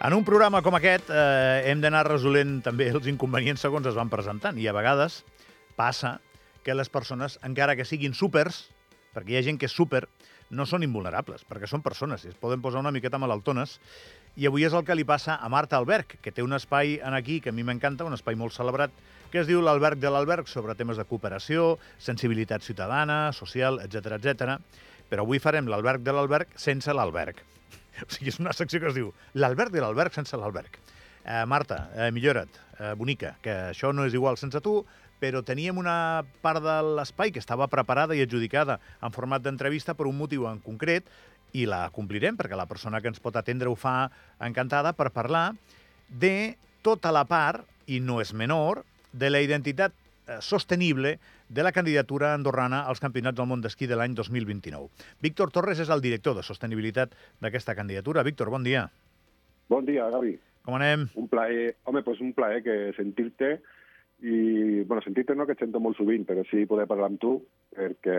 En un programa com aquest eh, hem d'anar resolent també els inconvenients segons es van presentant i a vegades passa que les persones, encara que siguin súpers, perquè hi ha gent que és súper, no són invulnerables, perquè són persones i es poden posar una miqueta malaltones. I avui és el que li passa a Marta Alberg, que té un espai en aquí que a mi m'encanta, un espai molt celebrat, que es diu l'Alberg de l'Alberg, sobre temes de cooperació, sensibilitat ciutadana, social, etc etc. Però avui farem l'Alberg de l'Alberg sense l'Alberg. O sigui, és una secció que es diu l'Alberg de l'Alberg sense l'Alberg. Eh, Marta, eh, millora't, eh, bonica, que això no és igual sense tu, però teníem una part de l'espai que estava preparada i adjudicada en format d'entrevista per un motiu en concret i la complirem perquè la persona que ens pot atendre ho fa encantada per parlar de tota la part, i no és menor, de la identitat sostenible de la candidatura andorrana als Campionats del Món d'Esquí de l'any 2029. Víctor Torres és el director de sostenibilitat d'aquesta candidatura. Víctor, bon dia. Bon dia, Gavi. Com anem? Un plaer, home, pues un plaer que sentir-te i, bueno, sentir-te no, que et sento molt sovint, però sí poder parlar amb tu, perquè,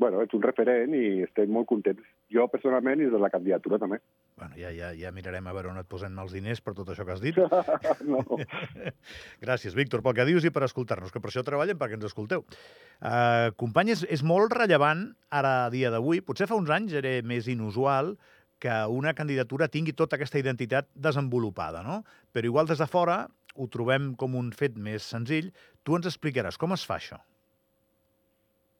bueno, ets un referent i estem molt contents. Jo, personalment, i de la candidatura, també. Bueno, ja, ja, ja mirarem a veure on et posem els diners per tot això que has dit. no. Gràcies, Víctor, pel que dius i per escoltar-nos, que per això treballem, perquè ens escolteu. Uh, company, és, és molt rellevant ara, a dia d'avui, potser fa uns anys era més inusual que una candidatura tingui tota aquesta identitat desenvolupada, no? Però igual des de fora ho trobem com un fet més senzill. Tu ens explicaràs com es fa això.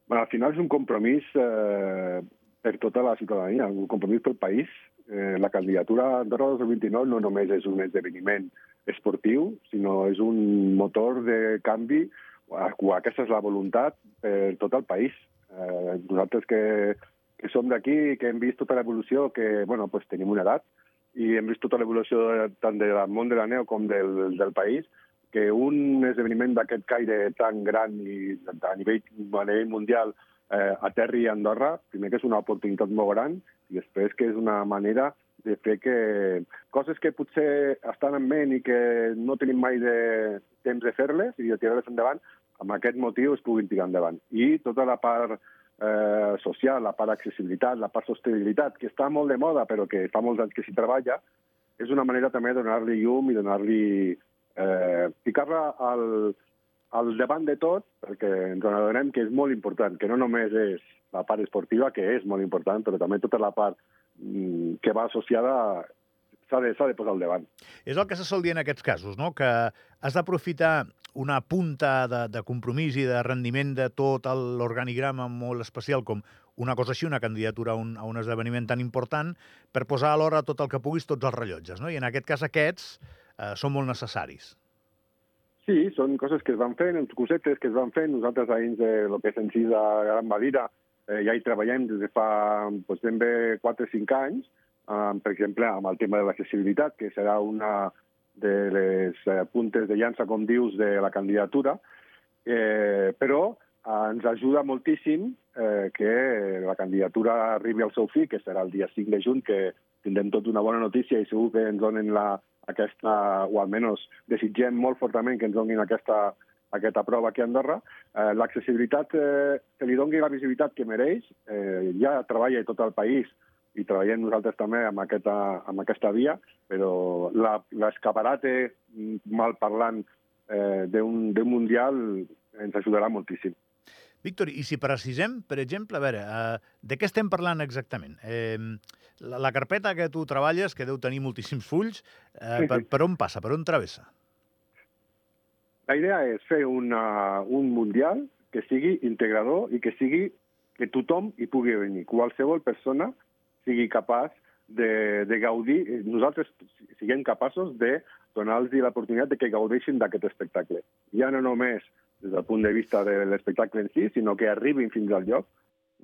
Bueno, al final és un compromís eh, per tota la ciutadania, un compromís pel país. Eh, la candidatura Andorra 2029 no només és un esdeveniment esportiu, sinó és un motor de canvi, aquesta és la voluntat per tot el país. Eh, nosaltres que, que som d'aquí, que hem vist tota l'evolució, que bueno, pues tenim una edat, i hem vist tota l'evolució tant del món de la neu com del, del país, que un esdeveniment d'aquest caire tan gran i a nivell, a nivell mundial eh, aterri a Andorra, primer que és una oportunitat molt gran i després que és una manera de fer que coses que potser estan en ment i que no tenim mai de temps de fer-les i de tirar-les endavant, amb aquest motiu es puguin tirar endavant. I tota la part eh, social, la part accessibilitat, la part sostenibilitat, que està molt de moda però que fa molts anys que s'hi treballa, és una manera també de donar-li llum i donar-li eh, ficar-la al, al davant de tot, perquè ens adonem que és molt important, que no només és la part esportiva, que és molt important, però també tota la part mm, que va associada s'ha de, de posar al davant. És el que se sol dir en aquests casos, no? que has d'aprofitar una punta de, de compromís i de rendiment de tot l'organigrama molt especial com una cosa així, una candidatura a un, a un esdeveniment tan important, per posar a l'hora tot el que puguis, tots els rellotges. No? I en aquest cas aquests eh, són molt necessaris. Sí, són coses que es van fent, cosetes que es van fent. Nosaltres, a dins de lo que és en si de Gran Valira, eh, ja hi treballem des de fa doncs, ben bé 4 o 5 anys, per exemple, amb el tema de l'accessibilitat, que serà una de les puntes de llança, com dius, de la candidatura, eh, però eh, ens ajuda moltíssim eh, que la candidatura arribi al seu fi, que serà el dia 5 de juny, que tindrem tot una bona notícia i segur que ens donen la, aquesta, o almenys desitgem molt fortament que ens donin aquesta, aquesta prova aquí a Andorra. Eh, L'accessibilitat, eh, que li doni la visibilitat que mereix, eh, ja treballa tot el país i treballem nosaltres també amb aquesta, amb aquesta via, però l'escaparate mal parlant eh, d'un mundial ens ajudarà moltíssim. Víctor, i si precisem, per exemple, a veure, eh, de què estem parlant exactament? Eh, la, la carpeta que tu treballes, que deu tenir moltíssims fulls, eh, per, per on passa, per on travessa? La idea és fer una, un mundial que sigui integrador i que sigui que tothom hi pugui venir. Qualsevol persona sigui capaç de, de gaudir, nosaltres siguem capaços de donar-los l'oportunitat de que gaudeixin d'aquest espectacle. Ja no només des del punt de vista de l'espectacle en si, sinó que arribin fins al lloc.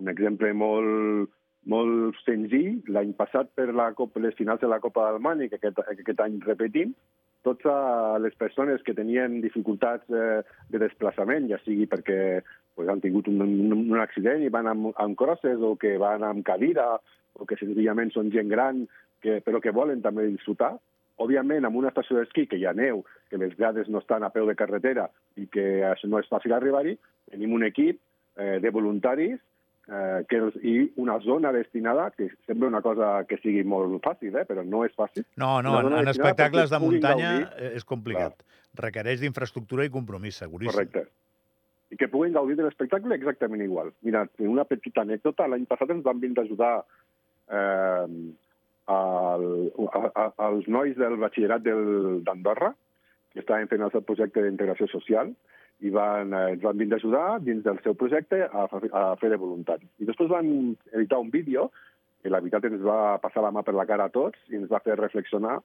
Un exemple molt, molt senzill, l'any passat per la Copa, les finals de la Copa d'Alemanya, que aquest, aquest any repetim, totes les persones que tenien dificultats eh, de desplaçament, ja sigui perquè pues, han tingut un, un, un accident i van amb, amb crosses o que van amb cadira o que senzillament són gent gran que, però que volen també disfrutar, òbviament, amb una estació d'esquí que hi ha neu, que les grades no estan a peu de carretera i que no és fàcil arribar-hi, tenim un equip eh, de voluntaris eh, que els, i una zona destinada, que sembla una cosa que sigui molt fàcil, eh, però no és fàcil. No, no, en, en espectacles de muntanya gaudir. és complicat. Clar. Requereix d'infraestructura i compromís, seguríssim. Correcte. I que puguin gaudir de l'espectacle exactament igual. Mira, una petita anècdota, l'any passat ens van vindre ajudar eh, el, a, a, als nois del batxillerat d'Andorra, que estaven fent el seu projecte d'integració social, i van, eh, ens van vindre ajudar dins del seu projecte a, a fer de voluntari. I després van editar un vídeo que la veritat ens va passar la mà per la cara a tots i ens va fer reflexionar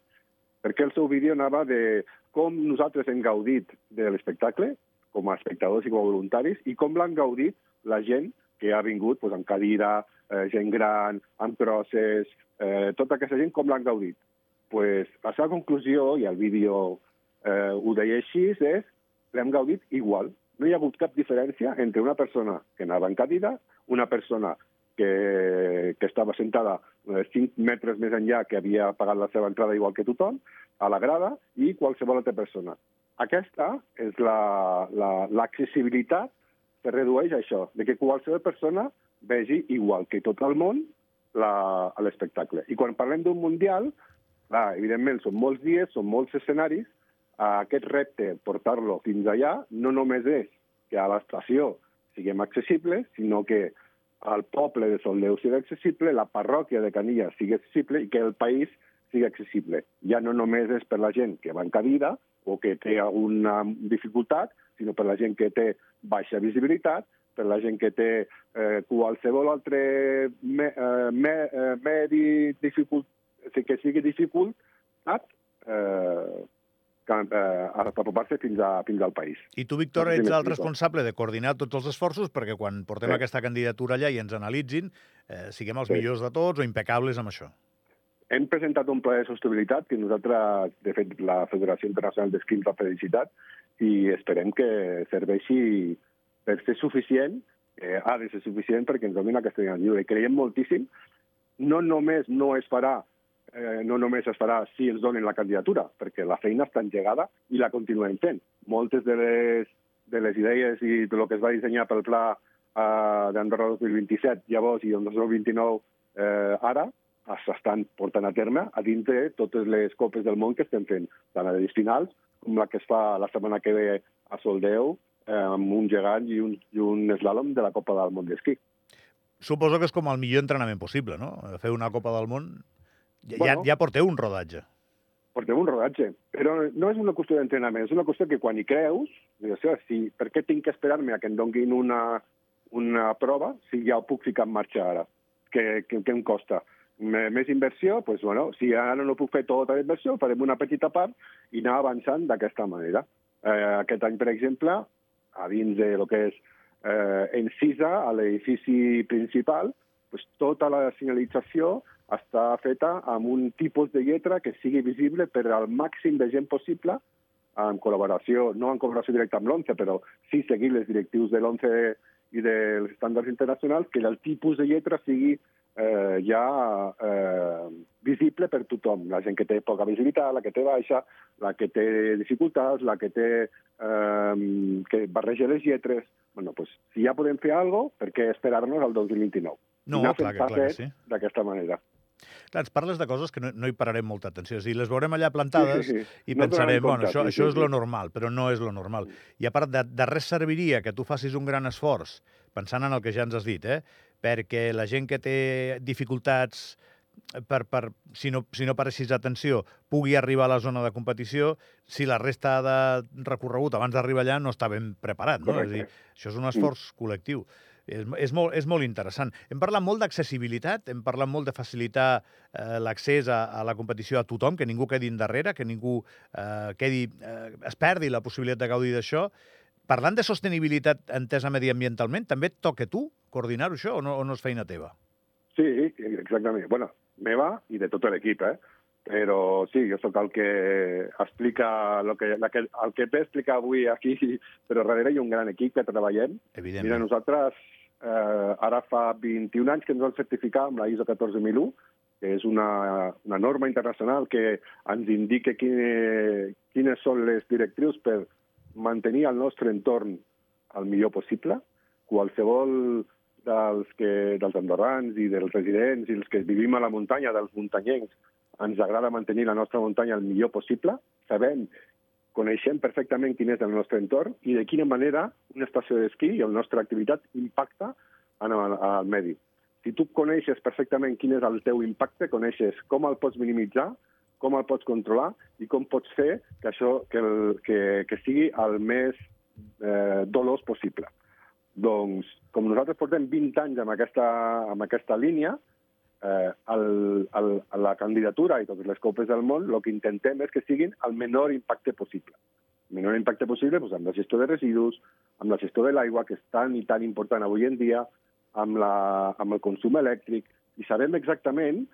perquè el seu vídeo anava de com nosaltres hem gaudit de l'espectacle com a espectadors i com a voluntaris i com l'han gaudit la gent que ha vingut pues, amb cadira, eh, gent gran, amb crosses, eh, tota aquesta gent com l'han gaudit. Pues, la seva conclusió, i el vídeo eh, ho deia així, és l'hem gaudit igual. No hi ha hagut cap diferència entre una persona que anava en cadira, una persona que, que estava sentada 5 eh, metres més enllà, que havia pagat la seva entrada igual que tothom, a la grada, i qualsevol altra persona. Aquesta és l'accessibilitat la, la, que redueix això, de que qualsevol persona vegi igual que tot el món l'espectacle. I quan parlem d'un mundial, clar, evidentment són molts dies, són molts escenaris, aquest repte, portar-lo fins allà, no només és que a l'estació siguem accessibles, sinó que el poble de Soldeu sigui accessible, la parròquia de Canilla sigui accessible i que el país sigui accessible. Ja no només és per la gent que va en cadira o que té alguna dificultat, sinó per la gent que té baixa visibilitat, per la gent que té eh, qualsevol altre me, eh, me, eh, medi dificult, que sigui dificultat, eh, eh, apropar-se fins, a, fins al país. I tu, Víctor, ets el responsable de coordinar tots els esforços perquè quan portem sí. aquesta candidatura allà i ens analitzin, eh, siguem els sí. millors de tots o impecables amb això. Hem presentat un pla de sostenibilitat que nosaltres, de fet, la Federació Internacional d'Esquí ha felicitat i esperem que serveixi per ser suficient, eh, ha de ser suficient perquè ens donin aquesta lliure. Creiem moltíssim, no només no es farà eh, no només es farà si ens donen la candidatura, perquè la feina està engegada i la continuem fent. Moltes de les, de les idees i de lo que es va dissenyar pel pla eh, d'Andorra 2027, llavors, i el 2029 eh, ara, s'estan portant a terme a dintre totes les copes del món que estem fent, tant a les finals com la que es fa la setmana que ve a Soldeu, eh, amb un gegant i un, i un slalom de la Copa del Món d'esquí. Suposo que és com el millor entrenament possible, no? Fer una Copa del Món ja, bueno, ja, ja porteu un rodatge. Porteu un rodatge, però no és una qüestió d'entrenament, és una qüestió que quan hi creus, dius, si, per què tinc que esperar-me a que em donguin una, una prova si ja ho puc ficar en marxa ara? Què, què, què em costa? Més inversió, doncs, bueno, si ara no puc fer tota la inversió, farem una petita part i anar avançant d'aquesta manera. Eh, aquest any, per exemple, a dins de lo que és eh, en CISA, a l'edifici principal, doncs, tota la senyalització està feta amb un tipus de lletra que sigui visible per al màxim de gent possible, en col·laboració, no en col·laboració directa amb l'11, però sí seguir les directius de l'11 i dels estàndards internacionals, que el tipus de lletra sigui eh, ja eh, visible per tothom. La gent que té poca visibilitat, la que té baixa, la que té dificultats, la que té eh, que barreja les lletres. bueno, pues, si ja podem fer alguna cosa, per què esperar-nos al 2029? No, clar, clar, clar que sí. D'aquesta manera. Clar, ens parles de coses que no, no hi pararem molta atenció. O sigui, les veurem allà plantades sí, sí, sí. i no pensarem, bueno, això, sí, això sí, és lo normal, però no és lo normal. I a part, de, de res serviria que tu facis un gran esforç, pensant en el que ja ens has dit, eh? perquè la gent que té dificultats per, per, si, no, si no pareixis atenció, pugui arribar a la zona de competició, si la resta de recorregut abans d'arribar allà no està ben preparat. No? És dir, això és un esforç col·lectiu. És, és, molt, és molt interessant. Hem parlat molt d'accessibilitat, hem parlat molt de facilitar eh, l'accés a, a la competició a tothom, que ningú quedi endarrere, que ningú eh, quedi, eh, es perdi la possibilitat de gaudir d'això. Parlant de sostenibilitat entesa mediambientalment, també et toca tu coordinar-ho això o no, o no és feina teva? Sí, exactament. Bueno, meva i de tot l'equip, eh? Però sí, jo sóc el que explica lo que, la que, el que ve explicar avui aquí, però darrere hi ha un gran equip que treballem. Mira, nosaltres eh, ara fa 21 anys que ens vam certificar amb la ISO 14001, que és una, una norma internacional que ens indica quine, quines són les directrius per mantenir el nostre entorn el millor possible. Qualsevol dels, que, dels andorrans i dels residents i els que vivim a la muntanya, dels muntanyencs, ens agrada mantenir la nostra muntanya el millor possible. Sabem, coneixem perfectament quin és el nostre entorn i de quina manera una estació d'esquí i la nostra activitat impacta en el, al medi. Si tu coneixes perfectament quin és el teu impacte, coneixes com el pots minimitzar, com el pots controlar i com pots fer que això que, el, que, que sigui el més eh, dolós possible. Doncs, com nosaltres portem 20 anys amb aquesta, amb aquesta línia, eh, el, el, la candidatura i totes les copes del món, el que intentem és que siguin el menor impacte possible. El menor impacte possible doncs, amb la gestió de residus, amb la gestió de l'aigua, que és tan i tan important avui en dia, amb, la, amb el consum elèctric, i sabem exactament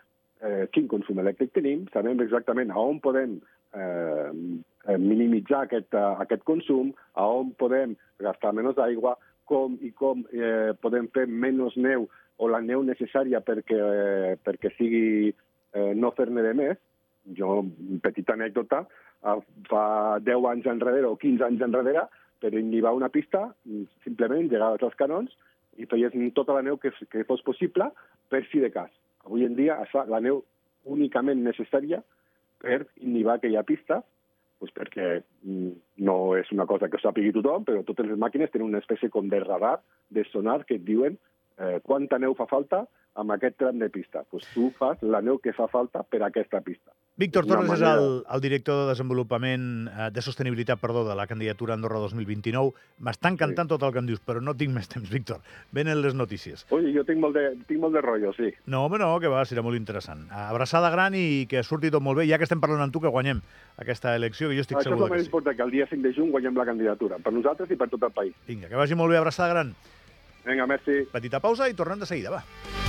eh, quin consum elèctric tenim, sabem exactament a on podem eh, minimitzar aquest, uh, aquest consum, a on podem gastar menys aigua, com i com eh, podem fer menys neu o la neu necessària perquè, eh, perquè sigui eh, no fer-ne de més. Jo, petita anècdota, eh, fa 10 anys enrere o 15 anys enrere, per enllivar una pista, simplement llegaves als canons i feies tota la neu que, que fos possible per si de cas. Avui en dia es fa la neu únicament necessària per inhibar aquella pista pues perquè mm, no és una cosa que ho sàpigui tothom, però totes les màquines tenen una espècie com de radar, de sonar, que et diuen eh, quanta neu fa falta amb aquest tram de pista. Pues tu fas la neu que fa falta per a aquesta pista. Víctor Torres manera... és el, el director de desenvolupament eh, de sostenibilitat perdó, de la candidatura Andorra 2029. M'està encantant sí. tot el que em dius, però no tinc més temps, Víctor. Venen les notícies. Ui, jo tinc molt de, tinc molt de rotllo, sí. No, home, no, que va, serà molt interessant. Abraçada gran i que surti tot molt bé. Ja que estem parlant amb tu, que guanyem aquesta elecció, que jo estic Això segur que sí. Això és el més important, que el dia 5 de juny guanyem la candidatura, per nosaltres i per tot el país. Vinga, que vagi molt bé, abraçada gran. Vinga, merci. Petita pausa i tornem de seguida, va.